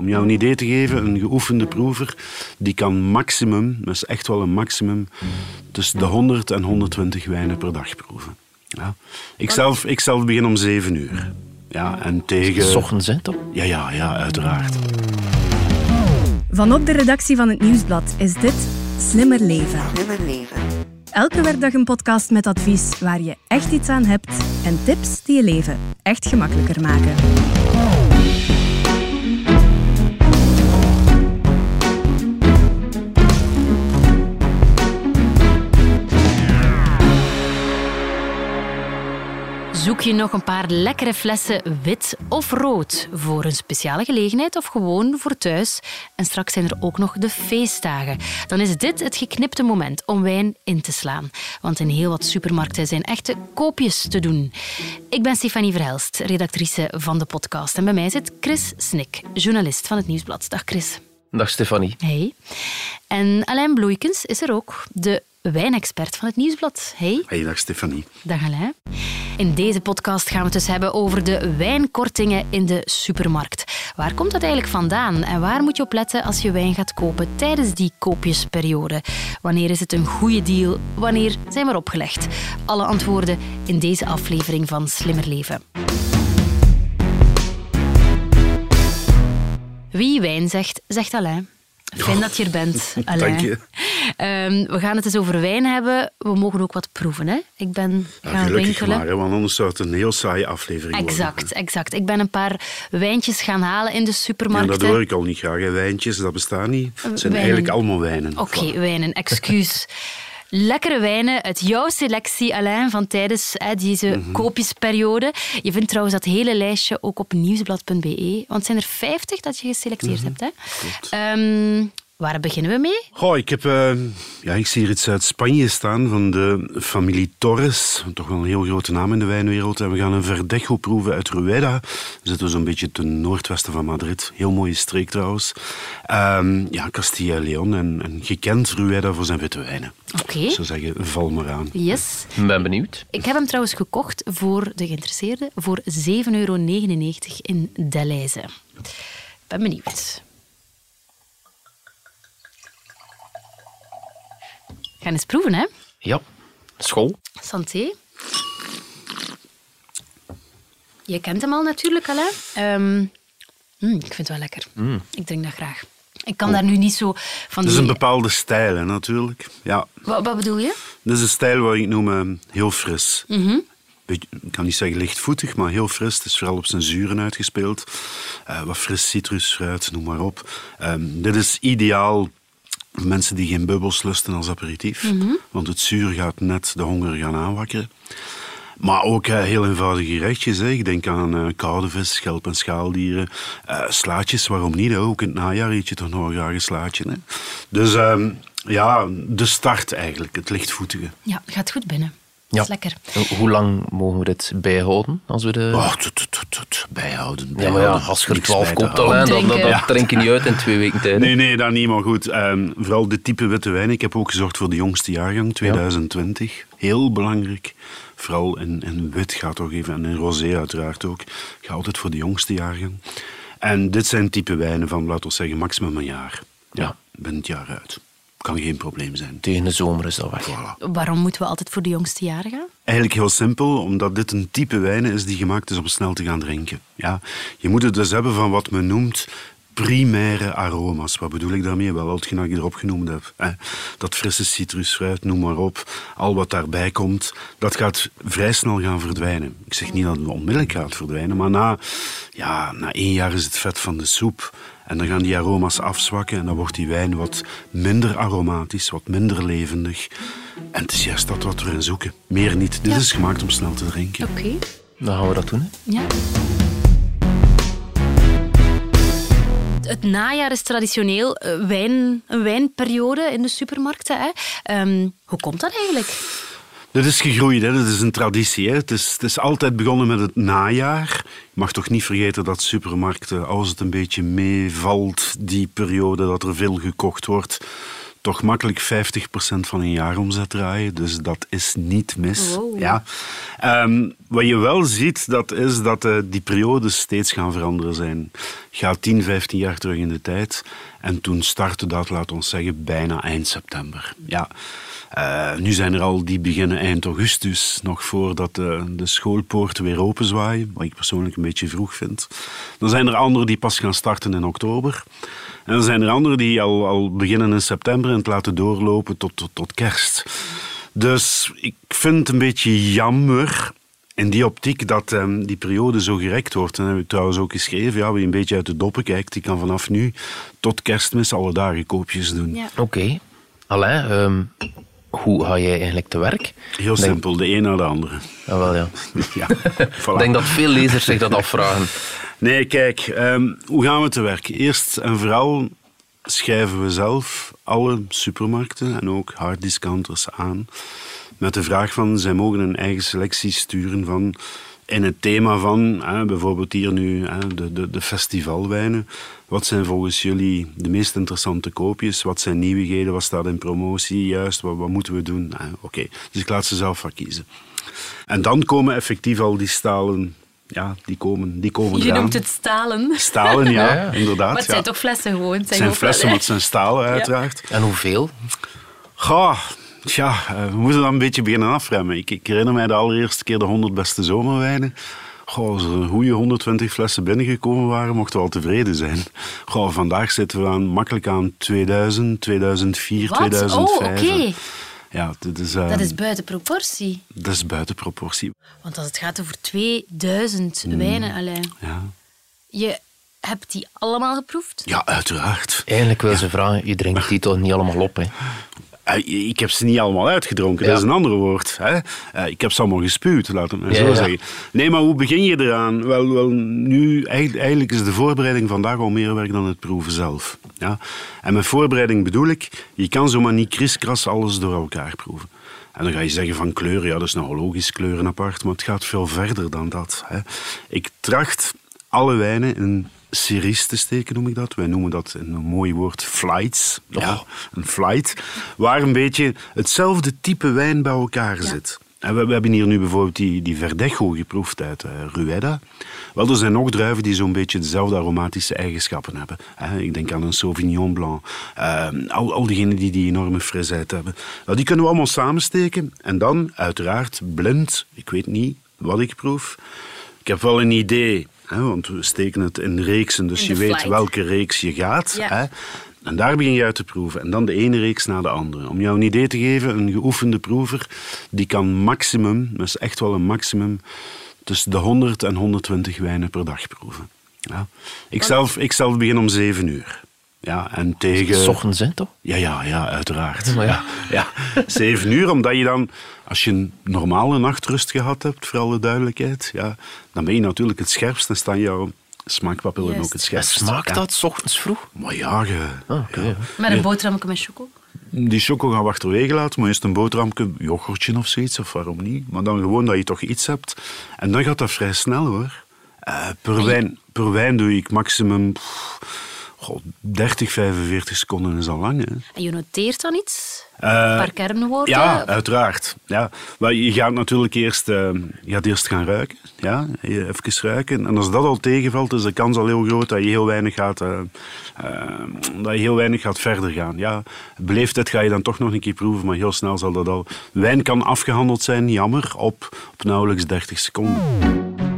Om jou een idee te geven, een geoefende proever die kan maximum, dat is echt wel een maximum, tussen de 100 en 120 wijnen per dag proeven. Ja. Ik, zelf, ik zelf begin om 7 uur. Ja, en tegen... S ochtends, hè, toch? Ja, ja, ja, uiteraard. Vanop de redactie van het Nieuwsblad is dit Slimmer Leven. Slimmer leven. Elke werkdag een podcast met advies waar je echt iets aan hebt en tips die je leven echt gemakkelijker maken. Zoek je nog een paar lekkere flessen wit of rood voor een speciale gelegenheid of gewoon voor thuis? En straks zijn er ook nog de feestdagen. Dan is dit het geknipte moment om wijn in te slaan. Want in heel wat supermarkten zijn echte koopjes te doen. Ik ben Stefanie Verhelst, redactrice van de podcast. En bij mij zit Chris Snik, journalist van het Nieuwsblad. Dag Chris. Dag Stefanie. Hey. En Alain Bloeikens is er ook, de wijnexpert van het Nieuwsblad. Hey. Hey, dag Stefanie. Dag Alain. In deze podcast gaan we het dus hebben over de wijnkortingen in de supermarkt. Waar komt dat eigenlijk vandaan en waar moet je op letten als je wijn gaat kopen tijdens die koopjesperiode? Wanneer is het een goede deal? Wanneer zijn we opgelegd? Alle antwoorden in deze aflevering van Slimmer Leven. Wie wijn zegt, zegt Alain. Fijn dat je er bent, Alain. Dank je. Ehm, we gaan het eens over wijn hebben. We mogen ook wat proeven. Hè? Ik ben Ja, gaan winkelen. maar, hè, want anders zou het een heel saaie aflevering worden. Exact, exact. Ik ben een paar wijntjes gaan halen in de Ja, supermarkten. dat hoor ik al niet graag. hè. Wijntjes, dat bestaat niet. Het zijn wijnen. eigenlijk allemaal wijnen. Oké, wijnen, excuus. Lekkere wijnen uit jouw selectie, Alain, van tijdens hè, deze Mhm. koopjesperiode. Je vindt trouwens dat hele lijstje ook op nieuwsblad.be. Want het zijn er 50 dat je geselecteerd Mhm. hebt. Hè? Waar beginnen we mee? Goh, ik, heb, eh, ja, ik zie hier iets uit Spanje staan van de familie Torres. Toch wel een heel grote naam in de wijnwereld. En we gaan een Verdejo proeven uit Rueda. We zitten zo'n beetje ten noordwesten van Madrid. Heel mooie streek trouwens. Ehm, ja, Castilla y León. En, en gekend Rueda voor zijn witte wijnen. Oké. Ik zou zeggen, val maar aan. Yes. Ik ben benieuwd. Ik heb hem trouwens gekocht voor de geïnteresseerden voor 7,99 euro in Deleuze. Ben benieuwd. Gaan eens proeven, hè? Ja. School. Santé. Je kent hem al natuurlijk, Alain. Ehm, mm, ik vind het wel lekker. Ik drink dat graag. Ik kan daar nu niet zo van Het is die... een bepaalde stijl, hè, natuurlijk. Ja, Wat, wat bedoel je? dit is een stijl wat ik noem eh, heel fris. Mhm. Ik kan niet zeggen lichtvoetig, maar heel fris. Het is vooral op zijn zuren uitgespeeld. Eh, wat fris citrusfruit, noem maar op. Ehm, dit is ideaal mensen die geen bubbels lusten als aperitief. Mhm. Want het zuur gaat net de honger gaan aanwakkeren. Maar ook eh, heel eenvoudige gerechtjes. Hè. Ik denk aan eh, koude vis, schelp- en schaaldieren. eh, slaatjes, waarom niet? Hè? Ook in het najaar eet je toch nog graag een slaatje. Hè? Dus ehm, ja, de start eigenlijk, het lichtvoetige. Ja, gaat goed binnen. Ja. Dat is lekker. Ho- Hoe lang mogen we dit bijhouden? Als we de... Oh, tut, tut, tut, tut, bijhouden. ja, maar ja, bijhouden. als je er Niks 12 bij te koopt, houden. Alain, dan, dan, drink je niet uit in twee weken tijd. Nee, nee, dat niet, maar goed. ehm, vooral de type witte wijn. Ik heb ook gezocht voor de jongste jaargang, 2020. Heel belangrijk. Vooral in, in wit gaat toch even, en in rosé uiteraard ook. Ga altijd voor de jongste jaargang. En dit zijn type wijnen van, laten we zeggen, maximum een jaar. Ja, Ja. binnen het jaar uit. Kan geen probleem zijn. Tegen de zomer is dat weg. Voilà. Waarom moeten we altijd voor de jongste jaren gaan? Eigenlijk heel simpel, omdat dit een type wijn is die gemaakt is om snel te gaan drinken. Ja, je moet het dus hebben van wat men noemt primaire aroma's. Wat bedoel ik daarmee? Wel, dat ik erop genoemd heb. Hè. Dat frisse citrusfruit, noem maar op. Al wat daarbij komt, dat gaat vrij snel gaan verdwijnen. Ik zeg niet dat het onmiddellijk gaat verdwijnen, maar na, ja, na één jaar is het vet van de soep. En dan gaan die aroma's afzwakken en dan wordt die wijn wat minder aromatisch, wat minder levendig. En het is juist dat wat we erin zoeken. Meer niet. Dit Ja. is gemaakt om snel te drinken. Oké. Dan gaan we dat doen. Hè. Ja. Het najaar is traditioneel eh, wijn, een wijnperiode in de supermarkten. Hè? Ehm, hoe komt dat eigenlijk? Dit is gegroeid, hè. dit is een traditie. Hè. Het, is, het is altijd begonnen met het najaar. Je mag toch niet vergeten dat supermarkten, als het een beetje meevalt, die periode dat er veel gekocht wordt, toch makkelijk 50% van een jaaromzet draaien. Dus dat is niet mis. Wow. Ja. Ehm, wat je wel ziet, dat is dat eh, die periodes steeds gaan veranderen zijn. Ga 10, 15 jaar terug in de tijd. En toen startte dat, laten we zeggen, bijna eind september. Ja. Eh, nu zijn er al die beginnen eind augustus, nog voordat de, de schoolpoorten weer openzwaaien, wat ik persoonlijk een beetje vroeg vind. Dan zijn er anderen die pas gaan starten in oktober. En dan zijn er anderen die al, al beginnen in september en het laten doorlopen tot, tot, tot kerst. Dus ik vind het een beetje jammer in die optiek dat ehm, die periode zo gerekt wordt. En dat heb ik trouwens ook geschreven. Ja, wie een beetje uit de doppen kijkt, die kan vanaf nu tot kerstmis alle dagen koopjes doen. Ja. Oké. Alain, ehm, hoe ga jij eigenlijk te werk? Heel Denk- simpel, de een na de andere. Ah, wel, ja. Ja, Ik denk dat veel lezers zich dat afvragen. Nee, kijk, ehm, hoe gaan we te werk? Eerst en vooral schrijven we zelf alle supermarkten en ook harddiscounters aan met de vraag van, zij mogen een eigen selectie sturen van in het thema van, hè, bijvoorbeeld hier nu hè, de, de, de festivalwijnen. Wat zijn volgens jullie de meest interessante koopjes? Wat zijn nieuwigheden? Wat staat in promotie juist? Wat, wat moeten we doen? Oké, dus ik laat ze zelf van kiezen. En dan komen effectief al die stalen, ja, die komen, die komen Je eraan. noemt het stalen. Stalen, ja, inderdaad. Maar het ja. zijn toch flessen gewoon? Het Het zijn flessen, maar het zijn stalen, uiteraard. En hoeveel? Goh, tja, eh, we moeten dan een beetje beginnen afremmen. Ik, ik herinner mij de allereerste keer de 100 beste zomerwijnen. Goh, als er een goede 120 flessen binnengekomen waren, mochten we al tevreden zijn. Goh, vandaag zitten we aan, makkelijk aan 2000, 2004, Wat? 2005. Oh, oké. Ja, dit is, eh, Dat is buiten proportie. dat is buiten proportie. Want als het gaat over 2000 Hmm. wijnen, Alain, Ja, je hebt die allemaal geproefd? ja uiteraard. Eigenlijk wil ze vragen, je drinkt die toch niet allemaal op, hè? Eh, Ik heb ze niet allemaal uitgedronken, Ja. dat is een ander woord. Hè? Eh, Ik heb ze allemaal gespuwd, laat het maar zo ja. zeggen. Nee, maar hoe begin je eraan? Wel, wel nu, eigenlijk eigenlijk is de voorbereiding vandaag al meer werk dan het proeven zelf. Ja? En met voorbereiding bedoel ik, je kan zomaar niet kriskras alles door elkaar proeven. En dan ga je zeggen van kleuren, ja, dat is nogal logisch, kleuren apart, maar het gaat veel verder dan dat. Hè? Ik tracht alle wijnen in series te steken, noem ik dat. Wij noemen dat een mooi woord flights. Ja, een flight. Waar een beetje hetzelfde type wijn bij elkaar zit. En we, we hebben hier nu bijvoorbeeld die, die Verdejo geproefd uit eh, Rueda. Wel, er zijn nog druiven die zo'n beetje dezelfde aromatische eigenschappen hebben. Hè. Ik denk aan een Sauvignon Blanc. Eh, al, al diegenen die die enorme frisheid hebben. Nou, die kunnen we allemaal samensteken. En dan, uiteraard, blind. Ik weet niet wat ik proef. Ik heb wel een idee, hè, want we steken het in reeksen, dus In je weet flight. welke reeks je gaat. Ja. Hè. En daar begin je uit te proeven. En dan de ene reeks na de andere. Om jou een idee te geven, een geoefende proever, die kan maximum, dat is echt wel een maximum, tussen de 100 en 120 wijnen per dag proeven. Ja. Ik, zelf, ik zelf begin om 7 uur. Ja, en tegen... S ochtends, hè, toch? Ja, ja, ja, uiteraard. Maar ja. Ja, zeven uur, omdat je dan, als je een normale nachtrust gehad hebt, voor alle duidelijkheid, ja, dan ben je natuurlijk het scherpst en staan jouw smaakpapillen Juist. ook het En scherpst. smaakt Ja. dat s ochtends vroeg? Maar ja, je- Ah, ja. Met een boterhammetje met choco? die choco gaan we achterwege laten, maar eerst een boterhamke, yoghurtje of zoiets, of waarom niet. Maar dan gewoon dat je toch iets hebt. En dan gaat dat vrij snel, hoor. Eh, per, wijn, per wijn doe ik maximum pff, goh, 30, 45 seconden is al lang, hè. En je noteert dan iets? Eh, een paar kernwoorden? Ja, uiteraard. Ja. Maar je gaat natuurlijk eerst, je gaat eerst gaan ruiken. Ja? Even ruiken. En als dat al tegenvalt, is de kans al heel groot dat je heel weinig gaat, eh, dat je heel weinig gaat verder gaan. Ja, beleefdheid ga je dan toch nog een keer proeven, maar heel snel zal dat al... Wijn kan afgehandeld zijn, jammer, op, op nauwelijks 30 seconden.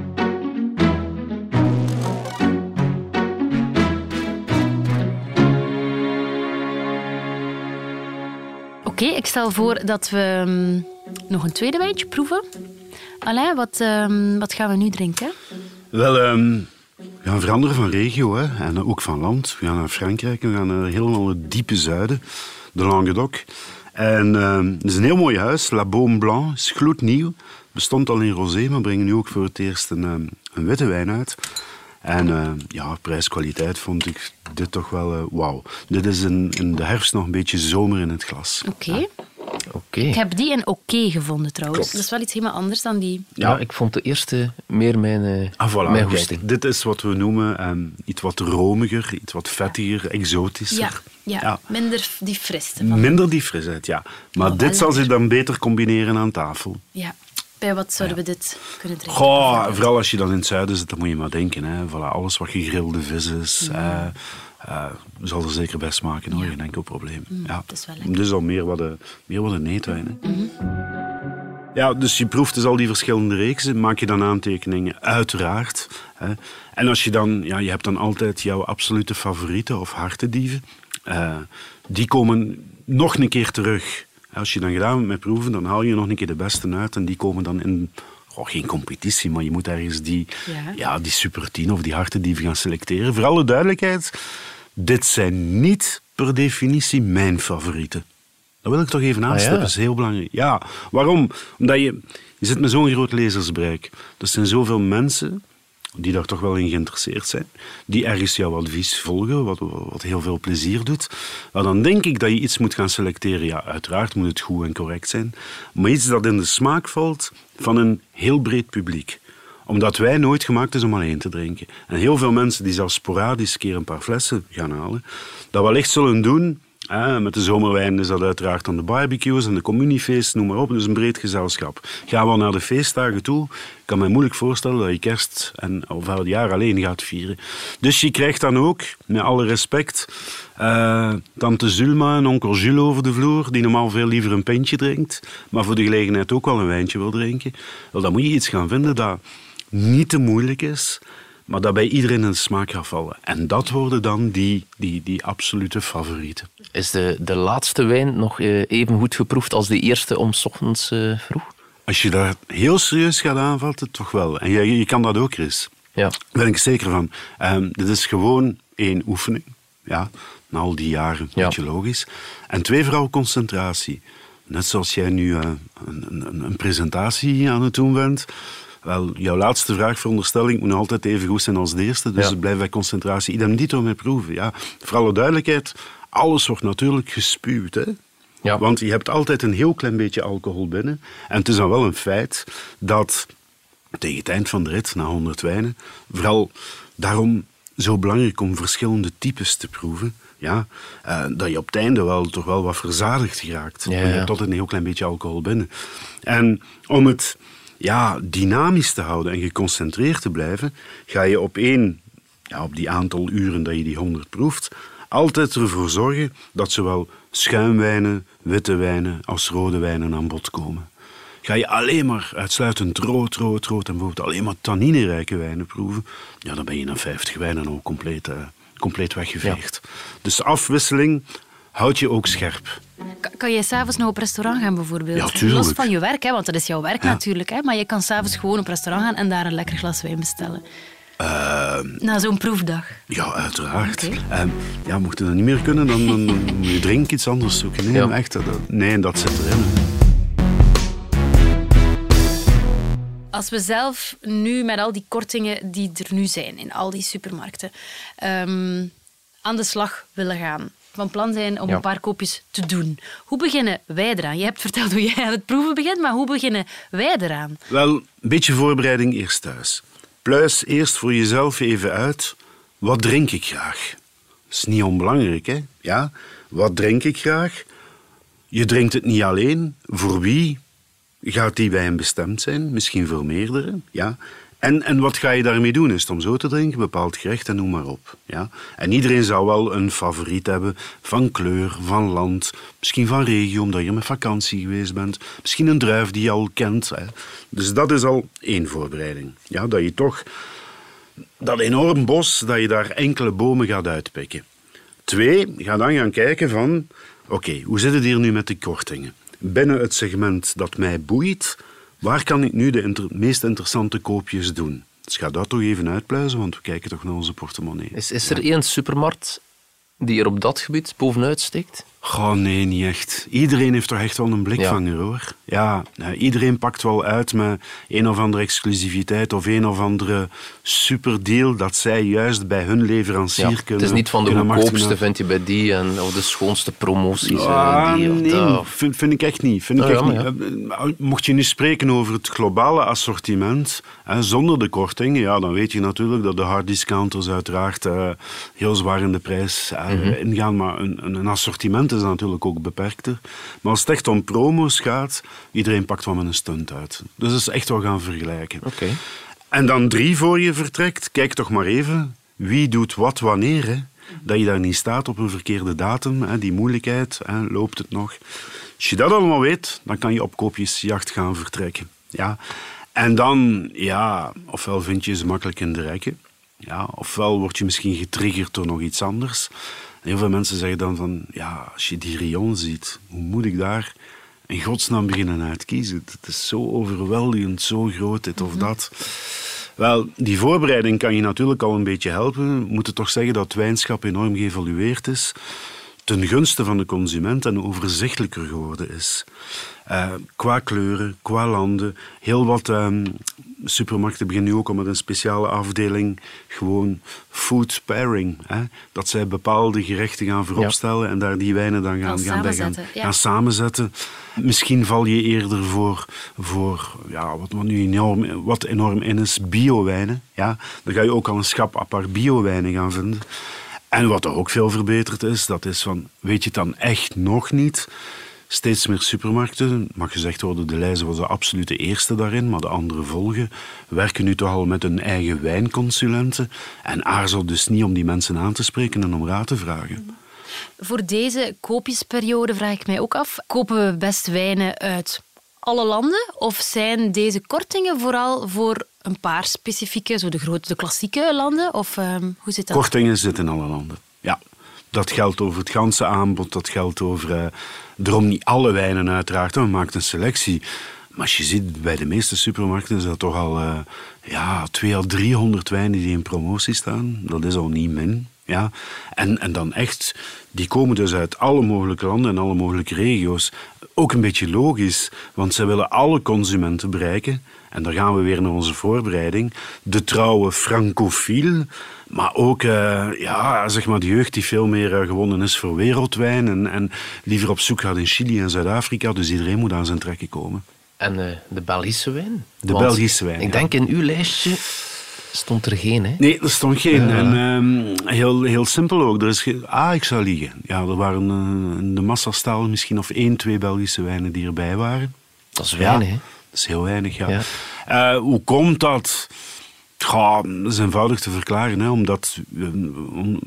Oké, ik stel voor dat we mm, nog een tweede wijntje proeven. Alain, wat, ehm, wat gaan we nu drinken? Wel, ehm, we gaan veranderen van regio hè, en ook van land. We gaan naar Frankrijk we gaan naar helemaal het diepe zuiden, de Languedoc. En ehm, het is een heel mooi huis, La Beaume Blanc, is gloednieuw. Bestond al in rosé, maar brengen nu ook voor het eerst een, ehm, een witte wijn uit. En ehm, ja, prijs-kwaliteit vond ik dit toch wel eh, wauw. Dit is in, in de herfst nog een beetje zomer in het glas. Oké. Oké. Ik heb die in oké gevonden trouwens. Klopt. Dat is wel iets helemaal anders dan die. Ja, ik vond de eerste meer mijn, eh Ah, voilà, mijn kijk, dit is wat we noemen ehm, iets wat romiger, iets wat vettiger, exotischer. Ja. Ja, Ja. minder die friste. Minder die frisheid, ja. Maar Oh, dit zal zich dan beter combineren aan tafel. ja. Bij wat zouden we dit kunnen drinken? Goh, vooral als je dan in het zuiden zit, dan moet je maar denken. Hè. Voilà, alles wat gegrilde vis is, eh, eh, zal er zeker best smaken. Hoor. Geen enkel probleem. ja. dat is wel lekker. Dus al meer wat de, meer wat de neetwijn. hè. Ja, dus je proeft dus al die verschillende reeksen, maak je dan aantekeningen, uiteraard. Hè. En als je dan, ja, je hebt dan altijd jouw absolute favorieten of hartedieven. Eh, die komen nog een keer terug. Als je dan gedaan hebt met proeven, dan haal je nog een keer de beste uit. En die komen dan in, goh, geen competitie, maar je moet ergens die, Ja. ja. die super 10 of die hartedieven gaan selecteren. Voor alle duidelijkheid, dit zijn niet per definitie mijn favorieten. Dat wil ik toch even aanstippen, ja. dat is heel belangrijk. Ja, waarom? Omdat je, je zit met zo'n groot lezersbereik. Er zijn zoveel mensen die daar toch wel in geïnteresseerd zijn, die ergens jouw advies volgen, wat, wat heel veel plezier doet. Maar dan denk ik dat je iets moet gaan selecteren. Ja, uiteraard moet het goed en correct zijn, maar iets dat in de smaak valt van een heel breed publiek omdat wij nooit gemaakt is om alleen te drinken. En heel veel mensen die zelfs sporadisch een keer een paar flessen gaan halen, dat wellicht zullen doen. Hè, met de zomerwijn is dat uiteraard dan de barbecues en de communiefeesten, noem maar op. Dus een breed gezelschap. Gaan we naar de feestdagen toe, kan me moeilijk voorstellen dat je kerst en of het jaar alleen gaat vieren. Dus je krijgt dan ook, met alle respect, eh, tante Zulma en onkel Jules over de vloer, die normaal veel liever een pintje drinkt, maar voor de gelegenheid ook wel een wijntje wil drinken. Wel, dan moet je iets gaan vinden dat niet te moeilijk is, maar dat bij iedereen in de smaak gaat vallen. En dat worden dan die, die, die absolute favorieten. Is de, de laatste wijn nog eh, even goed geproefd als de eerste om 's ochtends eh, vroeg? Als je daar heel serieus gaat aanvatten, toch wel. En je, je kan dat ook, Chris. Ja. Daar ben ik zeker van. Ehm, dit is gewoon één oefening. Ja, na al die jaren, Ja. beetje logisch. En twee, vooral concentratie. Net zoals jij nu eh, een, een, een presentatie aan het doen bent. Wel, jouw laatste vraag, veronderstelling, moet nog altijd even goed zijn als de eerste. Dus Ja. blijf bij concentratie. Idem dito met proeven. Ja. Voor alle duidelijkheid, alles wordt natuurlijk gespuwd. Hè? Ja. Want je hebt altijd een heel klein beetje alcohol binnen. En het is dan wel een feit dat tegen het eind van de rit, na 100 wijnen, vooral daarom zo belangrijk om verschillende types te proeven. Ja, eh, dat je op het einde wel, toch wel wat verzadigd geraakt. Ja, Je hebt altijd een heel klein beetje alcohol binnen. En om het ja, dynamisch te houden en geconcentreerd te blijven, ga je op één, ja, op die aantal uren dat je die 100 proeft, altijd ervoor zorgen dat zowel schuimwijnen, witte wijnen als rode wijnen aan bod komen. Ga je alleen maar uitsluitend rood, rood, rood en bijvoorbeeld alleen maar tanninerijke wijnen proeven, ja, dan ben je na 50 wijnen al compleet, eh, compleet weggeveegd. Dus afwisseling houdt je ook scherp. Kan, kan jij s'avonds nog op restaurant gaan bijvoorbeeld? Ja, tuurlijk. Los van je werk, hè, want dat is jouw werk Ja. natuurlijk. Hè, maar je kan s'avonds gewoon op restaurant gaan en daar een lekker glas wijn bestellen. Ehm, Na zo'n proefdag. Ja, uiteraard. Oké. Ehm, ja, mocht je dat niet meer kunnen, dan, dan, dan moet je drink iets anders zoeken. Nee, Ja. echt, dat, nee, dat zit erin. Als we zelf nu met al die kortingen die er nu zijn in al die supermarkten ehm, aan de slag willen gaan, van plan zijn om Ja. een paar koopjes te doen, hoe beginnen wij eraan? Je hebt verteld hoe jij aan het proeven begint, maar hoe beginnen wij eraan? Wel, een beetje voorbereiding eerst thuis. Pluis eerst voor jezelf even uit, wat drink ik graag? Dat is niet onbelangrijk, hè? Ja, wat drink ik graag? Je drinkt het niet alleen. Voor wie gaat die wijn bestemd zijn? Misschien voor meerdere, ja. En, en wat ga je daarmee doen? Is het om zo te drinken, bepaald gerecht en noem maar op. Ja? En iedereen zou wel een favoriet hebben van kleur, van land, misschien van regio, omdat je met vakantie geweest bent. Misschien een druif die je al kent. Hè. Dus dat is al één voorbereiding. Ja, dat je toch dat enorm bos, dat je daar enkele bomen gaat uitpikken. Twee, ga dan gaan kijken van, oké, hoe zit het hier nu met de kortingen? Binnen het segment dat mij boeit, waar kan ik nu de inter- meest interessante koopjes doen? Dus ga dat toch even uitpluizen, want we kijken toch naar onze portemonnee. Is, is er één supermarkt die er op dat gebied bovenuit steekt? Goh, nee, niet echt. Iedereen heeft toch echt wel een blikvanger, hoor. Ja, nou, iedereen pakt wel uit met een of andere exclusiviteit of een of andere superdeal dat zij juist bij hun leverancier Ja, kunnen het is niet van de goedkoopste vind je bij die en, of de schoonste promoties. eh, Ah, die of nee, dat. vind, vind ik echt niet. Vind ik Ah, echt ja, niet. Eh, Mocht je nu spreken over het globale assortiment, hè, zonder de kortingen, ja, dan weet je natuurlijk dat de hard discounters uiteraard eh, heel zwaar in de prijs eh, Mhm. ingaan. Maar een, een een is natuurlijk ook beperkter. Maar als het echt om promo's gaat, iedereen pakt wel met een stunt uit. Dus dat is echt wel gaan vergelijken. Oké. En dan drie voor je vertrekt, kijk toch maar even wie doet wat wanneer. Hè? Dat je daar niet staat op een verkeerde datum, hè? die moeilijkheid, hè? loopt het nog. Als je dat allemaal weet, dan kan je op koopjesjacht gaan vertrekken. Ja. En dan, ja, ofwel vind je ze makkelijk in de rekken, ja, ofwel word je misschien getriggerd door nog iets anders. Heel veel mensen zeggen dan van, ja, als je die rayon ziet, hoe moet ik daar in godsnaam beginnen uitkiezen? Het is zo overweldigend, zo groot, dit of dat. Wel, die voorbereiding kan je natuurlijk al een beetje helpen. We moeten toch zeggen dat wijnschap enorm geëvolueerd is. Ten gunste van de consument en overzichtelijker geworden is. Eh, qua kleuren, qua landen. Heel wat ehm, supermarkten beginnen nu ook al met een speciale afdeling. Gewoon food pairing. Hè? Dat zij bepaalde gerechten gaan vooropstellen en daar die wijnen dan gaan, Gaan bij gaan, samenzetten, ja. gaan samenzetten. Misschien val je eerder voor, voor ja, wat, wat nu enorm, wat enorm in is, biowijnen. Ja? Dan ga je ook al een schap apart biowijnen gaan vinden. En wat er ook veel verbeterd is, dat is van, weet je het dan echt nog niet? Steeds meer supermarkten, mag gezegd worden, de Leijzen was de absolute eerste daarin, maar de andere volgen, werken nu toch al met hun eigen wijnconsulenten en aarzel dus niet om die mensen aan te spreken en om raad te vragen. Voor deze koopjesperiode vraag ik mij ook af, kopen we best wijnen uit alle landen? Of zijn deze kortingen vooral voor een paar specifieke, zo de grote, de klassieke landen? Of ehm, hoe zit dat? Kortingen zitten in alle landen. Ja, dat geldt over het ganse aanbod. Dat geldt over, eh daarom niet alle wijnen uiteraard. We maken een selectie. Maar als je ziet, bij de meeste supermarkten is dat toch al eh, ja, 200 à 300 wijnen die in promotie staan. Dat is al niet min. Ja. En, en dan echt, die komen dus uit alle mogelijke landen en alle mogelijke regio's. Ook een beetje logisch, want ze willen alle consumenten bereiken. En daar gaan we weer naar onze voorbereiding. De trouwe francofiel, maar ook eh, ja, zeg maar de jeugd die veel meer eh, gewonnen is voor wereldwijn en, en liever op zoek gaat in Chili en Zuid-Afrika. Dus iedereen moet aan zijn trekken komen. En eh, de Belgische wijn? De Want Belgische wijn, Ik ja. denk in uw lijstje stond er geen, hè? Nee, er stond geen. En ehm, heel, heel simpel ook. Er is ah, ik zou liegen. Ja, er waren eh, in de massastaal misschien of één, twee Belgische wijnen die erbij waren. Dat is weinig, hè? Dat is heel weinig, ja. Ja. Hoe komt dat? Dat is eenvoudig te verklaren, hè, omdat eh,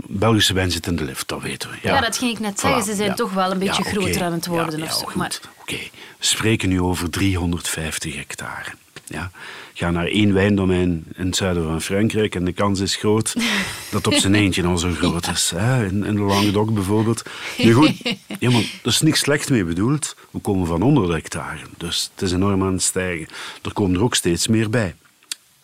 Belgische wijn zit in de lift, dat weten we. Ja, dat ging ik net zeggen. Voilà, Ze zijn ja. toch wel een beetje Ja, groter aan het worden. Of zo. Maar Oké, we spreken nu over 350 hectare. Ja. Ga naar één wijndomein in het zuiden van Frankrijk en de kans is groot dat op zijn eentje al zo groot is. Hè? In, in de Languedoc bijvoorbeeld. Nu goed, ja, maar er is niks slecht mee bedoeld. We komen van 100 hectare, dus het is enorm aan het stijgen. Er komen er ook steeds meer bij.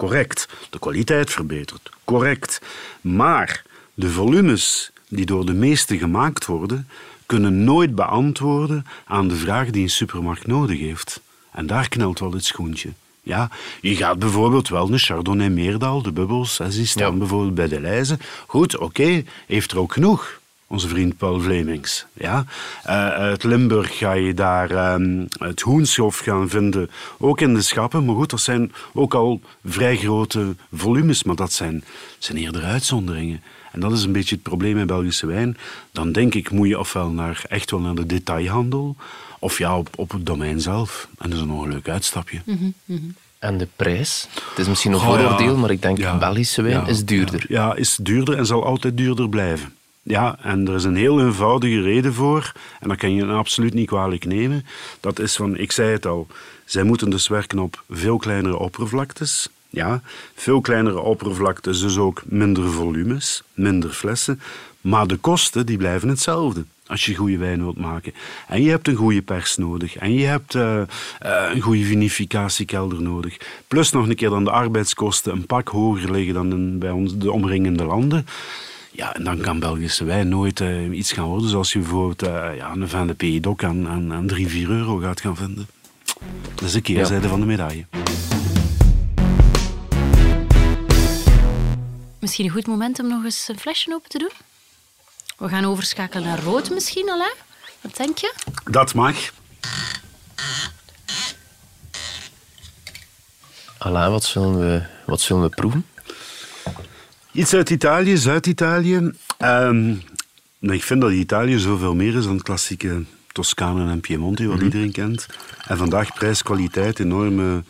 Correct. De kwaliteit verbetert. Correct. Maar de volumes die door de meesten gemaakt worden, kunnen nooit beantwoorden aan de vraag die een supermarkt nodig heeft. En daar knelt wel het schoentje. Ja, je gaat bijvoorbeeld wel een Chardonnay Meerdal, de bubbels, hè, die staan Ja. bijvoorbeeld bij de lijzen. Goed, oké, heeft er ook genoeg. Onze vriend Paul Vlemings. Ja? Eh, uit Limburg ga je daar ehm, het hoenshof gaan vinden, ook in de schappen. Maar goed, dat zijn ook al vrij grote volumes, maar dat zijn, zijn eerder uitzonderingen. En dat is een beetje het probleem met Belgische wijn. Dan denk ik, moet je ofwel naar, echt wel naar de detailhandel, of ja, op, op het domein zelf. En dat is nog een leuk uitstapje. En de prijs? Het is misschien een Oh, ja. vooroordeel, maar ik denk Ja. Belgische wijn Ja, is duurder. Ja, ja, is duurder en zal altijd duurder blijven. Ja, en er is een heel eenvoudige reden voor, en dat kan je absoluut niet kwalijk nemen. Dat is van, ik zei het al, zij moeten dus werken op veel kleinere oppervlaktes. Ja, veel kleinere oppervlaktes, dus ook minder volumes, minder flessen. Maar de kosten die blijven hetzelfde als je goede wijn wilt maken. En je hebt een goede pers nodig. En je hebt eh, eh, een goede vinificatiekelder nodig. Plus nog een keer dan de arbeidskosten een pak hoger liggen dan bij ons, de omringende landen. Ja, en dan kan Belgische wijn nooit eh, iets gaan worden zoals je bijvoorbeeld eh, ja, een Van de Pays d'Oc aan, aan, aan 3, 4 euro gaat gaan vinden. Dat is de keerzijde van de medaille. Misschien een goed moment om nog eens een flesje open te doen. We gaan overschakelen naar rood misschien al, hè? Wat denk je? Dat mag. Alain, wat zullen we, wat zullen we proeven? Iets uit Italië, Zuid-Italië. Ehm, nou, ik vind dat Italië zoveel meer is dan het klassieke Toscane en Piemonte, wat iedereen kent. En vandaag prijs-kwaliteit, enorme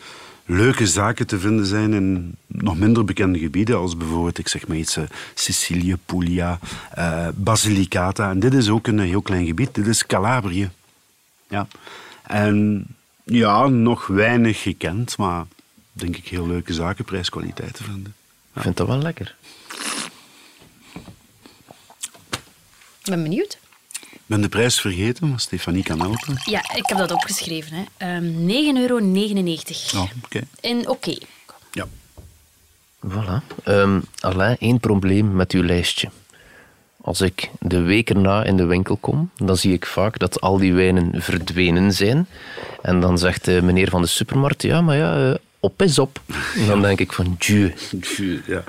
leuke zaken te vinden zijn in nog minder bekende gebieden, als bijvoorbeeld, ik zeg maar iets, eh, Sicilië, Puglia, eh, Basilicata. En dit is ook een heel klein gebied, dit is Calabrië. Ja. En ja, nog weinig gekend, maar denk ik heel leuke zaken, prijs-kwaliteit te vinden. Ik vind dat wel lekker. Ik ben benieuwd. Ik ben de prijs vergeten, maar Stefanie kan helpen. Ja, ik heb dat opgeschreven. Hè. Ehm 9,99 euro. Oh, oké. In oké. Ja. Voilà. Ehm Alain, één probleem met uw lijstje. Als ik de week erna in de winkel kom, dan zie ik vaak dat al die wijnen verdwenen zijn. En dan zegt de meneer van de supermarkt, ja, maar ja, eh, op is op. En dan denk ik van, Dieu. Ja.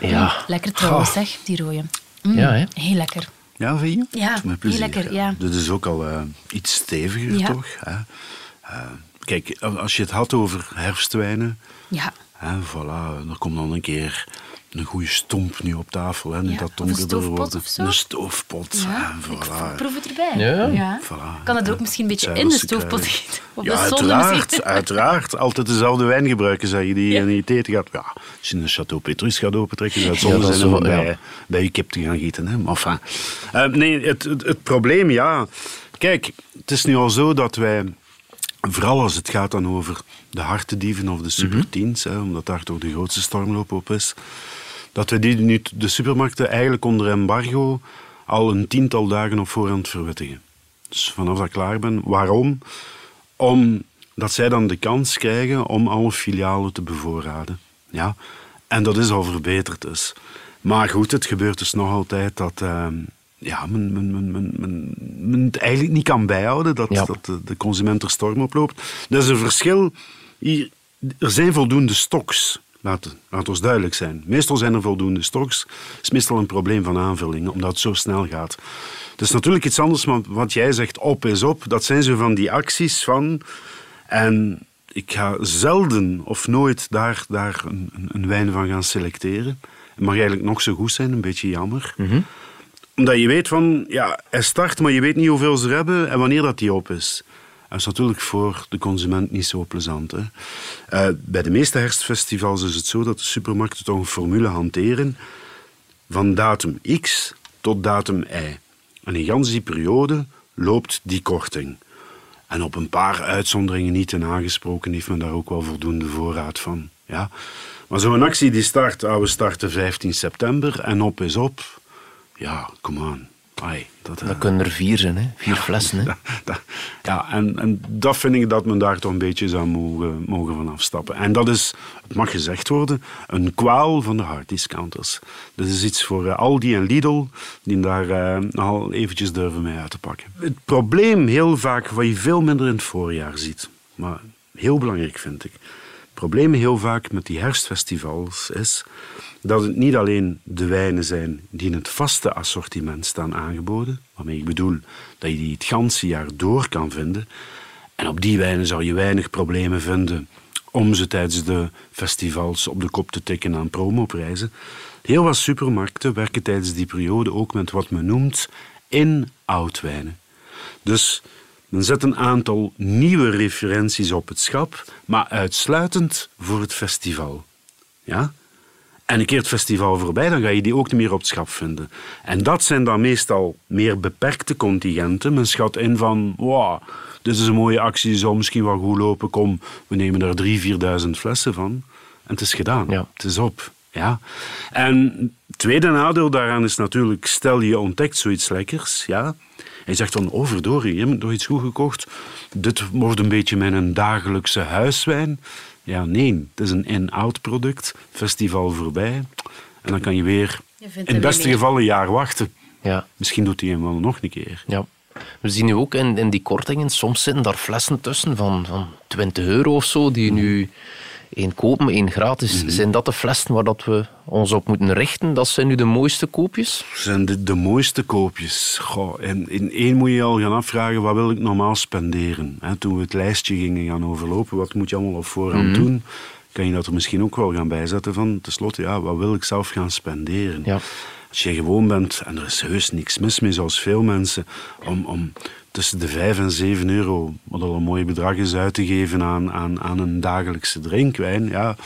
Ja, Lekker trouwens, zeg, die rode. Mm, Ja, hè? Heel lekker. Ja, vind je? Ja, Met heel lekker, ja. Dit is ook al eh, iets steviger, Ja. toch? Hè? Eh, kijk, als je het had over herfstwijnen, Ja. hè, voilà, er komt dan een keer een goede stomp nu op tafel. Hè, nu Ja, dat donkerder wordt. Een stoofpot. ja. Ik proef het erbij. Ja. Voilà. Kan het ook misschien een beetje in de stoofpot kruiden. eten? Of Ja, uiteraard, uiteraard. Altijd dezelfde wijn gebruiken, zeg je, die Ja. je niet eten gaat. Ja, als je een Chateau Petrus gaat opentrekken, zou het zonde zijn om bij, bij je kip te gaan gieten. Hè. Maar enfin. Eh, nee, het, het, het probleem, ja... Kijk, het is nu al zo dat wij... Vooral als het gaat dan over de hartedieven of de superteens, hè, omdat daar toch de grootste stormloop op is, dat we die nu de supermarkten eigenlijk onder embargo al een tiental dagen op voorhand verwittigen. Dus vanaf dat ik klaar ben. Waarom? Omdat zij dan de kans krijgen om alle filialen te bevoorraden. Ja? En dat is al verbeterd dus. Maar goed, het gebeurt dus nog altijd dat eh, ja, men, men, men, men, het eigenlijk niet kan bijhouden, dat, Ja. dat de, de consument er storm op loopt. Dat is een verschil. Hier, er zijn voldoende stocks. Laat, laat ons duidelijk zijn. Meestal zijn er voldoende stocks. Het is meestal een probleem van aanvulling, omdat het zo snel gaat. Het is natuurlijk iets anders, maar wat jij zegt, op is op. Dat zijn zo van die acties van... En ik ga zelden of nooit daar, daar een, een- wijn van gaan selecteren. Het mag eigenlijk nog zo goed zijn, een beetje jammer. Omdat je weet van, ja, hij start, maar je weet niet hoeveel ze er hebben en wanneer dat die op is. Dat is natuurlijk voor de consument niet zo plezant. Hè? Eh, bij de meeste herfstfestivals is het zo dat de supermarkten toch een formule hanteren van datum X tot datum Y. En in die periode loopt die korting. En op een paar uitzonderingen niet ten aangesproken heeft men daar ook wel voldoende voorraad van. Ja. Maar zo'n actie die start, we starten 15 september en op is op. Ja, come on. Ai, dat, eh, kunnen er vier zijn, hè? vier flessen. Hè? ja, en, en dat vind ik dat men daar toch een beetje zou mogen, mogen van afstappen. En dat is, het mag gezegd worden, een kwaal van de harddiscounters. Dat is iets voor eh, Aldi en Lidl, die daar al eventjes durven mee uit te pakken. Het probleem heel vaak, wat je veel minder in het voorjaar ziet, maar heel belangrijk vind ik. Probleem heel vaak met die herfstfestivals is dat het niet alleen de wijnen zijn die in het vaste assortiment staan aangeboden, waarmee ik bedoel dat je die het ganse jaar door kan vinden. En op die wijnen zou je weinig problemen vinden om ze tijdens de festivals op de kop te tikken aan promoprijzen. Heel wat supermarkten werken tijdens die periode ook met wat men noemt in-oud-wijnen. Dus men zet een aantal nieuwe referenties op het schap, maar uitsluitend voor het festival. Ja? En een keer het festival voorbij, dan ga je die ook niet meer op het schap vinden. En dat zijn dan meestal meer beperkte contingenten. Men schat in van, wow, dit is een mooie actie, die zal misschien wel goed lopen. Kom, we nemen er 3.000, 4.000 flessen van. En het is gedaan. Ja. Het is op. Ja. En het tweede nadeel daaraan is natuurlijk, stel je ontdekt zoiets lekkers, ja, en je zegt van, oh verdorie, je hebt nog iets goed gekocht. Dit wordt een beetje mijn dagelijkse huiswijn. Ja, nee, het is een in-out product. Festival voorbij. En dan kan je weer Je In het beste geval een jaar wachten. Ja. Misschien doet hij hem wel nog een keer. Ja. We zien nu ook in, in die kortingen, soms zitten daar flessen tussen van, van 20 euro of zo, die nu één kopen, één gratis. Zijn dat de flessen waar dat we ons op moeten richten? Dat zijn nu de mooiste koopjes? zijn de, de mooiste koopjes. Goh, in, in één moet je al gaan afvragen, wat wil ik normaal spenderen? Toen we het lijstje gingen gaan overlopen, wat moet je allemaal op voorhand doen? Kan je dat er misschien ook wel gaan bijzetten van, tenslotte, ja, wat wil ik zelf gaan spenderen? Ja. Als je gewoon bent, en er is heus niks mis mee, zoals veel mensen, om, om tussen de 5 en 7 euro, wat al een mooi bedrag is, uit te geven aan, aan, aan een dagelijkse drinkwijn, ja...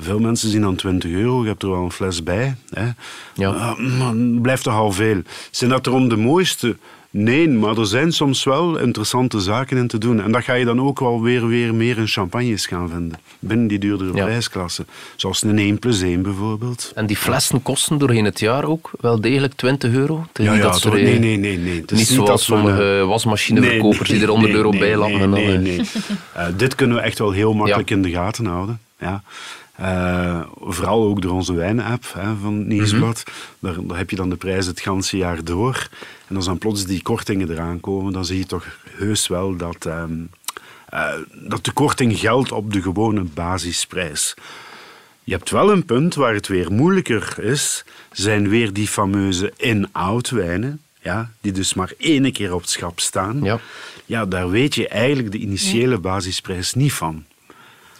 Veel mensen zien dan 20 euro, je hebt er wel een fles bij. Hè. Ja. Uh, maar het blijft toch al veel. Zijn dat erom de mooiste? Nee, maar er zijn soms wel interessante zaken in te doen. En dat ga je dan ook wel weer, weer meer in champagnes gaan vinden. Binnen die duurdere Ja. Zoals een 1 plus 1 bijvoorbeeld. En die flessen kosten doorheen het jaar ook wel degelijk 20 euro? Het is Ja, niet ja, dat er, nee, nee, nee, nee. Het is Niet niet zoals sommige wasmachineverkopers die er 100 euro bij laten. Nee, nee, eh, nee. Eh, dit kunnen we echt wel heel makkelijk Ja. in de gaten houden. Ja. Eh, vooral ook door onze wijnen-app hè, van het Nieuwsblad. Mhm. daar, daar heb je dan de prijs het ganse jaar door. En als dan plots die kortingen eraan komen, dan zie je toch heus wel dat, ehm, eh, dat de korting geldt op de gewone basisprijs. Je hebt wel een punt waar het weer moeilijker is, zijn weer die fameuze in-out wijnen, ja, die dus maar één keer op het schap staan. Ja. ja, daar weet je eigenlijk de initiële basisprijs niet van.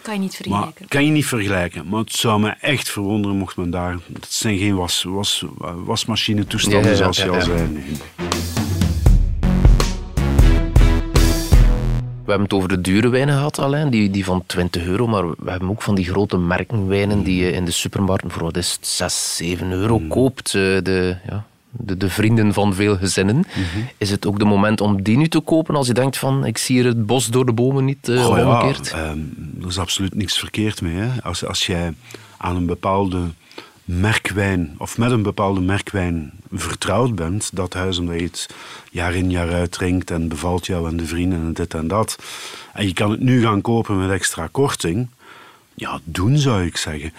Kan je niet Maar vergelijken. kan je niet vergelijken. Maar het zou me echt verwonderen mocht men daar... Het zijn geen was, was, wasmachine toestanden, Ja, ja, ja, zoals je ja, al zei. nee. We hebben het over de dure wijnen gehad, Alain, die, die van 20 euro. Maar we hebben ook van die grote merkenwijnen die je in de supermarkt voor wat is het, 6, 7 euro Mm. koopt. Eh, De, ja, de, de vrienden van veel gezinnen. Mhm. Is het ook de moment om die nu te kopen als je denkt van ik zie hier het bos door de bomen niet Goh, ja, omgekeerd? ehm, er is absoluut niks verkeerd mee. Hè. Als, als jij aan een bepaalde merkwijn of met een bepaalde merkwijn vertrouwd bent, dat huis omdat je het jaar in jaar uit drinkt en bevalt jou en de vrienden en dit en dat, en je kan het nu gaan kopen met extra korting, ja, doen zou ik zeggen.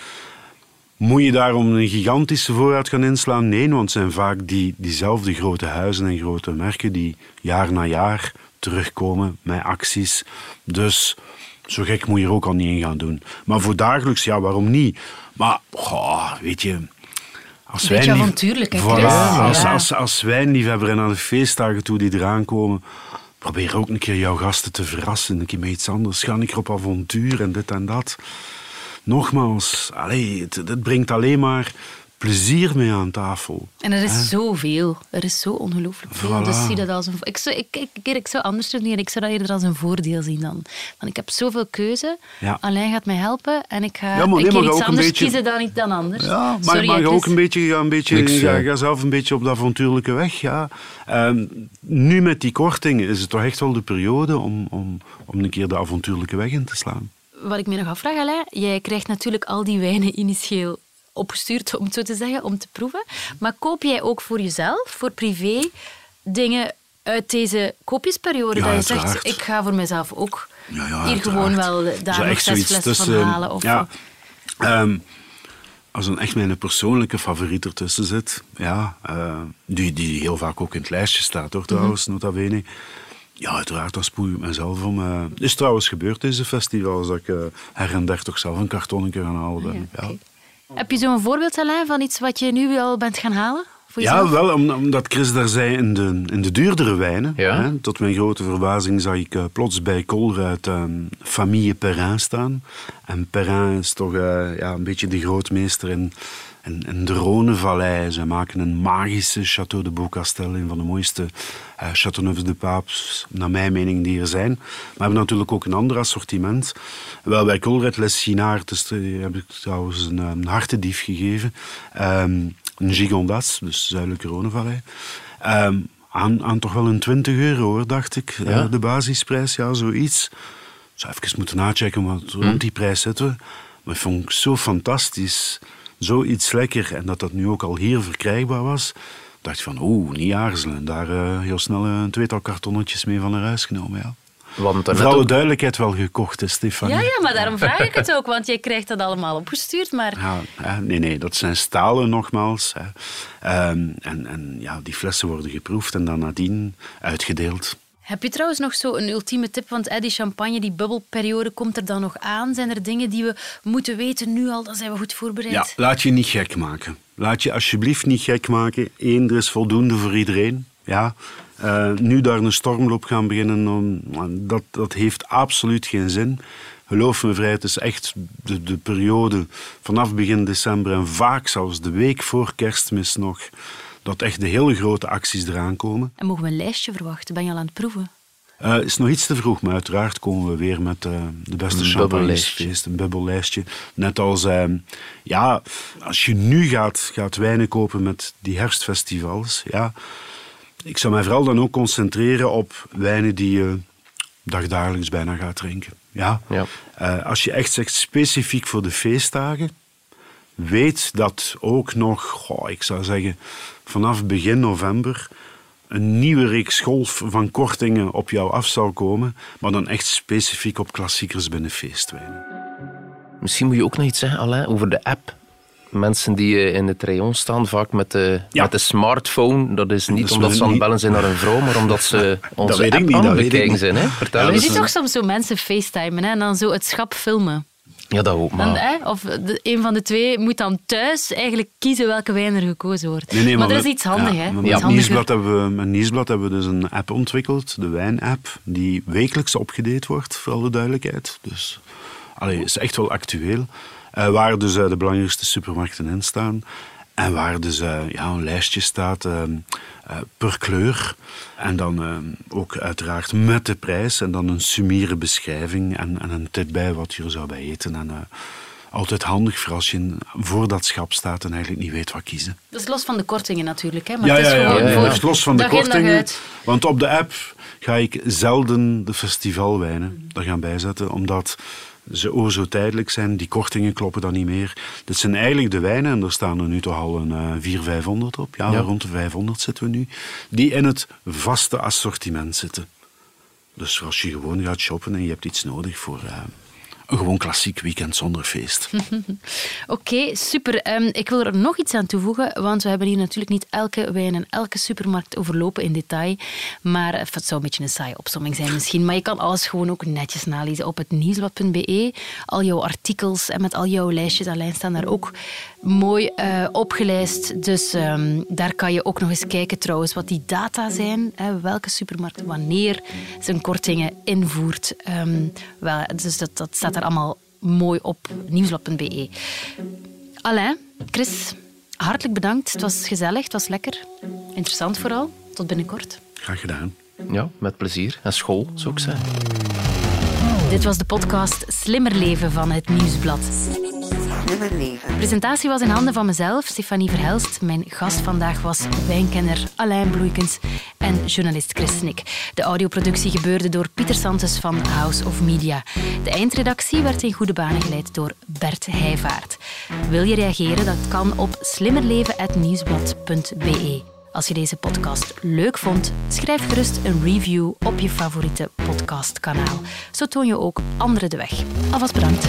Moet je daarom een gigantische voorraad gaan inslaan? Nee, want het zijn vaak die, diezelfde grote huizen en grote merken die jaar na jaar terugkomen met acties. Dus zo gek moet je er ook al niet in gaan doen. Maar voor dagelijks, ja, waarom niet? Maar, goh, weet je... Als Beetje wijnlief- avontuurlijk, hè, Voilà, als, als, als wijnliefhebber en aan de feestdagen toe die eraan komen... Probeer ook een keer jouw gasten te verrassen. Een keer met iets anders. Ga keer op avontuur en dit en dat. Nogmaals, allee, het, het brengt alleen maar plezier mee aan tafel. En er is zoveel. Er is zo ongelooflijk veel. Voilà. Dus zie dat als een... Ik zou, ik, ik, ik, ik zou anders doen. Ik zou dat eerder als een voordeel zien dan. Want ik heb zoveel keuze. Ja. Alain gaat mij helpen. En ik ga Ja, maar nee, maar iets ook een anders beetje- kiezen dan, niet dan anders. Ja, maar, Sorry, maar ook een beetje, ga, een beetje, Niks, ga, ga zelf een beetje op de avontuurlijke weg. Ja. Ehm, nu met die korting is het toch echt wel de periode om, om, om een keer de avontuurlijke weg in te slaan. Wat ik me nog afvraag, Alain, jij krijgt natuurlijk al die wijnen initieel opgestuurd, om het zo te zeggen, om te proeven. Maar koop jij ook voor jezelf, voor privé, dingen uit deze koopjesperiode? Ja, dat je zegt, ik ga voor mezelf ook Ja, ja, hier gewoon wel Zo daar nog echt zes zoiets flessen van tussen, halen. Of ja, ehm, als een echt mijn persoonlijke favoriet ertussen zit, ja, eh, die, die heel vaak ook in het lijstje staat, hoor, trouwens, nota bene. Ja, uiteraard, dan spoel ik mezelf om. eh. Is trouwens gebeurd, deze festival, dat ik eh, her en der toch zelf een kartonnetje gaan halen ben. Ja, Ja. Heb je zo'n voorbeeld, Alain, van iets wat je nu al bent gaan halen? Voor Ja, jezelf? wel, om- omdat Chris daar zei in de, in de duurdere wijnen. Ja. Hè, tot mijn grote verbazing zag ik eh, plots bij Colruyt ehm Famille Perrin staan. En Perrin is toch eh, ja, een beetje de grootmeester in, in, in de Rhônevallei. Ze maken een magische Château de Beaucastel, een van de mooiste eh Châteauneufs de Papes, naar mijn mening, die er zijn. Maar we hebben natuurlijk ook een ander assortiment. Wel, bij Colruyt Les Chinard, dus, heb ik trouwens een, een hartedief gegeven. Ehm, een gigondas, dus zuidelijke Rhônevallei. Ehm, aan, aan toch wel een 20 euro, hoor, dacht ik. eh, Ja? de basisprijs, ja, zoiets. Ik zou even moeten nachecken, want rond die prijs zitten we. Maar ik vond ik zo fantastisch. Zoiets lekker. En dat dat nu ook al hier verkrijgbaar was. dacht ik van, oeh, niet aarzelen. Daar eh, heel snel een tweetal kartonnetjes mee van naar huis genomen, ja. Want Voor alle duidelijkheid wel gekocht, hè, Stefanie. Ja, ja, maar daarom vraag ik het ook, want jij krijgt dat allemaal opgestuurd. Maar Ja, nee, nee, dat zijn stalen nogmaals. Hè. Ehm, en en ja, die flessen worden geproefd en dan nadien uitgedeeld. heb je trouwens nog zo een ultieme tip? Want eh, die champagne, die bubbelperiode komt er dan nog aan. Zijn er dingen die we moeten weten nu al? Dan zijn we goed voorbereid. Ja, laat je niet gek maken. Laat je alsjeblieft niet gek maken. Eén, er is voldoende voor iedereen. Ja. Eh, nu daar een stormloop gaan beginnen, om- dat, dat heeft absoluut geen zin. Geloof me vrij, het is echt de, de periode vanaf begin december en vaak zelfs de week voor kerstmis nog, dat echt de hele grote acties eraan komen. En mogen we een lijstje verwachten? Ben je al aan het proeven? Het is nog iets te vroeg, maar uiteraard komen we weer met eh, de beste Een champagnesfeest, een bubbellijstje. Net als, eh, ja, als je nu gaat, gaat wijnen kopen met die herfstfestivals, ja, ik zou mij vooral dan ook concentreren op wijnen die je dagdagelijks bijna gaat drinken. Ja. Ja. Eh, als je echt zegt specifiek voor de feestdagen, weet dat ook nog, goh, ik zou zeggen, vanaf begin november een nieuwe reeks golf van kortingen op jou af zal komen, maar dan echt specifiek op klassiekers binnen feestwijnen. Misschien moet je ook nog iets zeggen, Alain, over de app. Mensen die eh, in het rayon staan, vaak met de, Ja. met de smartphone. Dat is niet Dat is omdat ze aan het bellen zijn naar een vrouw, maar omdat ze onze weet ik app niet, aan dat het weet ik bekijken niet. zijn. Hè? Vertel Ja, Je eens. dat ziet is toch soms zo mensen facetimen hè, en dan zo het schap filmen. Ja, dat ook, Dan, maar... hè, of de, een van de twee moet dan thuis eigenlijk kiezen welke wijn er gekozen wordt. Nee, nee, maar, dat is iets handig, ja, hè? Iets Met. Nieuwsblad, hebben we, Nieuwsblad hebben we dus een app ontwikkeld, de wijn-app, die wekelijks opgedate wordt, voor alle duidelijkheid. Dus, allee, is echt wel actueel. Eh, waar dus eh, de belangrijkste supermarkten in staan. En waar dus eh, ja, een lijstje staat eh, eh, per kleur. En dan eh, ook uiteraard met de prijs. En dan een summiere beschrijving en, en een tip bij wat je er zou bij eten. En, altijd handig voor als je voor dat schap staat en eigenlijk niet weet wat kiezen. Dat is los van de kortingen natuurlijk, hè? Maar Ja, het is ja, ja. ja, is los van de kortingen. Want op de app ga ik zelden de festivalwijnen er gaan bijzetten, omdat ze o zo tijdelijk zijn. Die kortingen kloppen dan niet meer. Dit zijn eigenlijk de wijnen, en er staan er nu toch al een eh 400, 500 op. Ja, Ja. rond de 500 zitten we nu. Die in het vaste assortiment zitten. Dus als je gewoon gaat shoppen en je hebt iets nodig voor eh, gewoon klassiek weekend zonder feest. Oké, super. Ehm, ik wil er nog iets aan toevoegen, want we hebben hier natuurlijk niet elke wijn en elke supermarkt overlopen in detail. Maar eh, het zou een beetje een saaie opsomming zijn misschien. Maar je kan alles gewoon ook netjes nalezen op het nieuwsblad.be. Al jouw artikels en met al jouw lijstjes alleen staan daar ook mooi eh, opgelijst. Dus ehm, daar kan je ook nog eens kijken trouwens wat die data zijn. Hè, welke supermarkt wanneer zijn kortingen invoert. Ehm, wel, dus dat, dat staat daar allemaal mooi op nieuwsblad.be. Alain, Chris, hartelijk bedankt. Het was gezellig, het was lekker. Interessant vooral. Tot binnenkort. Graag gedaan. Ja, met plezier. En school, zou ik zeggen. Dit was de podcast Slimmer Leven van het Nieuwsblad. Slimmer leven. De presentatie was in handen van mezelf, Stefanie Verhelst. Mijn gast vandaag was wijnkenner Alain Bloeikens en journalist Chris Snik. De audioproductie gebeurde door Pieter Santos van House of Media. De eindredactie werd in goede banen geleid door Bert Heijvaart. Wil je reageren? Dat kan op slimmerleven.nieuwsblad.be. Als je deze podcast leuk vond, schrijf gerust een review op je favoriete podcastkanaal. Zo toon je ook anderen de weg. Alvast bedankt.